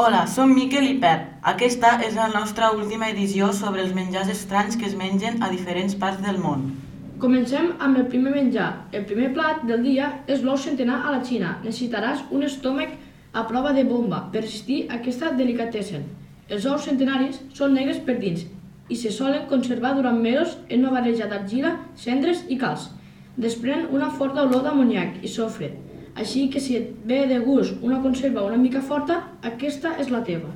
Hola, som Miquel i Pep. Aquesta és la nostra última edició sobre els menjars estranys que es mengen a diferents parts del món. Comencem amb el primer menjar. El primer plat del dia és l'ou centenar a la Xina. Necessitaràs un estómac a prova de bomba per resistir aquesta delicatessen. Els ous centenaris són negres per dins i se solen conservar durant mesos en una barreja d'argila, cendres i calç. Desprenen una forta olor d'amoníac i sofre, així que si et ve de gust una conserva una mica forta, aquesta és la teva.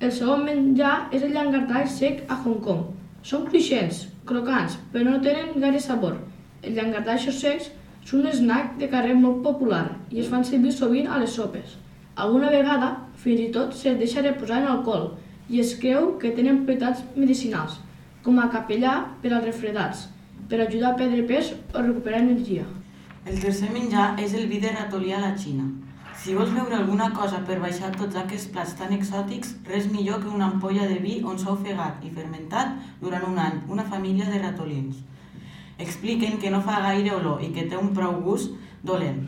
El segon menjar és el llangardaix sec a Hong Kong. Són cruixents, crocants, però no tenen gaire sabor. Els llangardaixos secs són un snack de carrer molt popular i es fan servir sovint a les sopes. Alguna vegada, fins i tot, se'ls deixa reposar en alcohol i es creu que tenen propietats medicinals, com a capellà per als refredats, per ajudar a perdre pes o recuperar energia. El tercer menjar és el vi de ratolí a la Xina. Si vols veure alguna cosa per baixar tots aquests plats tan exòtics, res millor que una ampolla de vi on s'ha ofegat i fermentat durant un any una família de ratolins. Expliquen que no fa gaire olor i que té un prou gust dolent.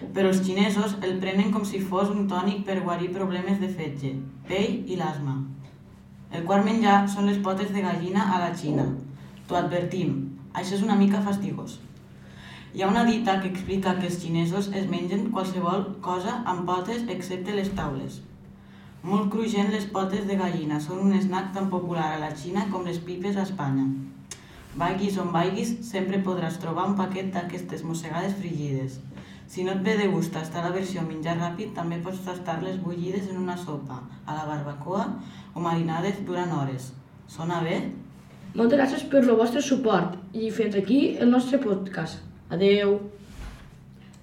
Però els xinesos el prenen com si fos un tònic per guarir problemes de fetge, pell i l'asma. El quart menjar són les potes de gallina a la Xina. T'ho advertim, això és una mica fastigós. Hi ha una dita que explica que els xinesos es mengen qualsevol cosa amb potes excepte les taules. Molt cruixent les potes de gallina són un snack tan popular a la Xina com les pipes a Espanya. Vaiguis on vaiguis, sempre podràs trobar un paquet d'aquestes mossegades frigides. Si no et ve de gust tastar la versió menjar ràpid, també pots tastar-les bullides en una sopa, a la barbacoa o marinades durant hores. Sona bé? Moltes gràcies per el vostre suport i fins aquí el nostre podcast. Adeus!